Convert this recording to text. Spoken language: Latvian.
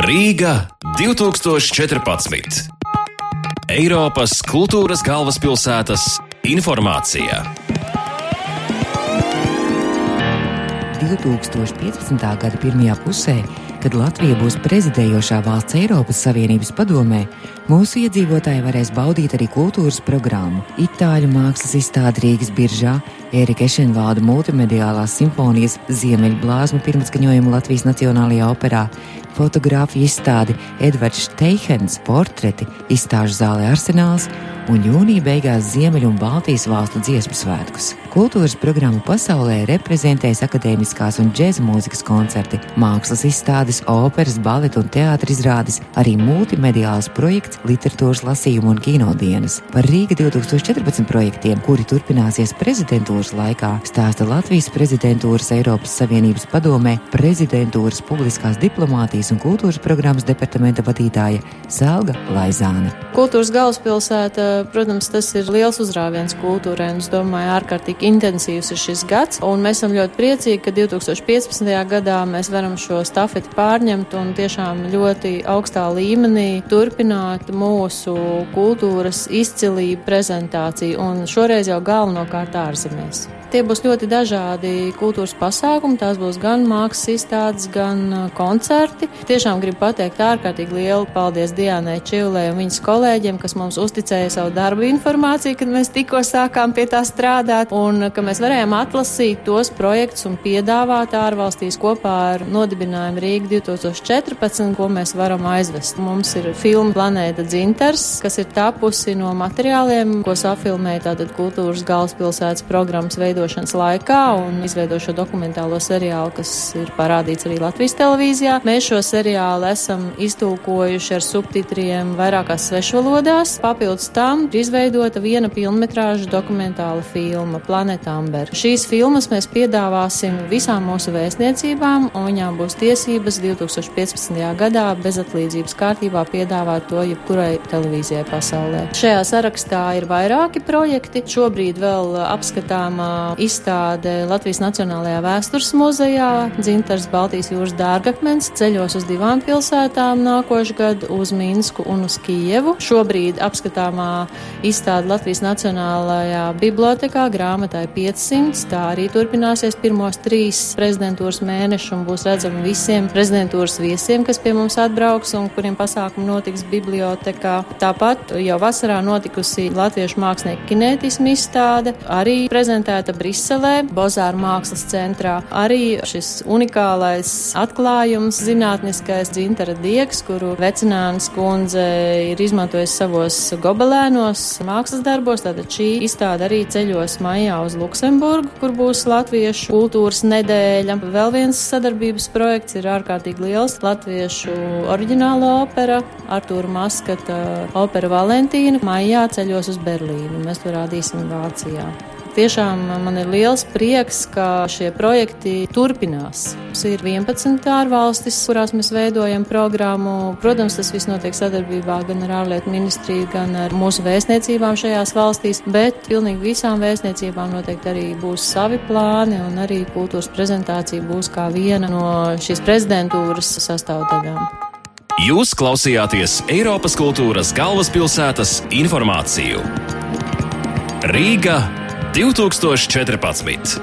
Rīga 2014. Eiropas kultūras galvaspilsētas informācija. 2015. gada pirmajā pusē, kad Latvija būs prezidējošā valsts Eiropas Savienības padomē, mūsu iedzīvotāji varēs baudīt arī kultūras programmu. Itāļu mākslas izstāde Rīgas biržā, Erika Ešenvalda multimediālās simfonijas Ziemeļblāzmu pirmskaņojumu Latvijas Nacionālajā operā, fotografiju izstādi Edvards Steihens portreti izstāžu zālē Arsenāls un jūnija beigās Ziemeļu un Baltijas valstu dziesmu svētkus. Kultūras programmu pasaulē reprezentēs akadēmiskās un džēza mūzikas koncerti, mākslas izstādes, operas, baleta un teātris izrādes, arī multimediāls projekts, literatūras lasījumu un kinodienas. Par Rīga 2014 projektiem, kuri turpināsies prezidentūras laikā, stāsta Latvijas prezidentūras Eiropas Savienības padomē prezidentūras publiskās diplomātijas un kultūras programmas departamenta vadītāja Selga Laizāne. Kultūras galvaspilsēta, protams, tas ir liels uzrāviens kultūrai, un es domāju, ārkārtīgi intensīvs ir šis gads. Un mēs esam ļoti priecīgi, ka 2015. gadā mēs varam šo stafeti pārņemt un tiešām ļoti augstā līmenī turpināt mūsu kultūras izcilību prezentāciju, un šoreiz jau galvenokārt ārzemēs. details. Tie būs ļoti dažādi kultūras pasākumi. Tās būs gan mākslas izstādes, gan uh, koncerti. Tiešām gribu pateikt ārkārtīgi lielu paldies Diānai Čivlē un viņas kolēģiem, kas mums uzticēja savu darbu informāciju, kad mēs tikko sākām pie tā strādāt, un uh, ka mēs varējām atlasīt tos projektus un piedāvāt ārvalstīs kopā ar nodibinājumu Rīga 2014, ko mēs varam aizvest. Mums ir filma Planēta Dzinters, kas ir tapusi no materiāliem, ko safilmēja tātad kultūras galvaspilsētas programmas veidojuma veidošanas laikā un izveidoju šo dokumentālo seriālu, kas ir parādīts arī Latvijas televīzijā. Mēs šo seriālu esam iztulkojuši ar subtitriem vairākās svešvalodās. Papildus tam ir izveidota viena pilnmetrāža dokumentāla filma Planeta Amber. Šīs filmas mēs piedāvāsim visām mūsu vēstniecībām, un viņām būs tiesības 2015. gadā bezatlīdzības kārtībā piedāvāt to jebkurai televīzijai pasaulē. Šajā sarakstā ir vairāki projekti. Šobrīd vēl apskatāmā izstāde Latvijas Nacionālajā vēstures muzejā, dzintars Baltijas jūras dārgakmens, ceļos uz divām pilsētām nākošu gadu uz Minsku un uz Kijevu. Šobrīd apskatāmā izstāde Latvijas Nacionālajā bibliotekā grāmatai 500. Tā arī turpināsies pirmos trīs prezidentūras mēnešus un būs redzama visiem prezidentūras viesiem, kas pie mums atbrauks un kuriem pasākumi notiks bibliotekā. Tāpat jau vasarā notikusi Latviešu mākslinieku kinētismu izstāde, arī prezentēta Briselē, Bozāra mākslas centrā. Arī šis unikālais atklājums, zinātniskais dzintara diegs, kuru vecinājums kundze ir izmantojis savos gobelēnos mākslas darbos. Tātad šī izstāde arī ceļos maijā uz Luksemburgu, kur būs latviešu kultūras nedēļa. Vēl viens sadarbības projekts ir ārkārtīgi liels - latviešu oriģināla opera, Artūra Maskata opera Valentīna. Maijā ceļos uz Berlīnu. Mēs to rādīsim Vācijā. Tiešām man ir liels prieks, ka šie projekti turpinās. Mums ir 11 ārvalstis, kurās mēs veidojam programmu. Protams, tas viss notiek sadarbībā gan ar ārlietu ministriju, gan ar mūsu vēstniecībām šajās valstīs, bet pilnīgi visām vēstniecībām noteikti arī būs savi plāni un arī kultūras prezentācija būs kā viena no šīs prezidentūras sastāvdaļām. Jūs klausījāties Eiropas kultūras galvaspilsētas informāciju. Rīga 2014.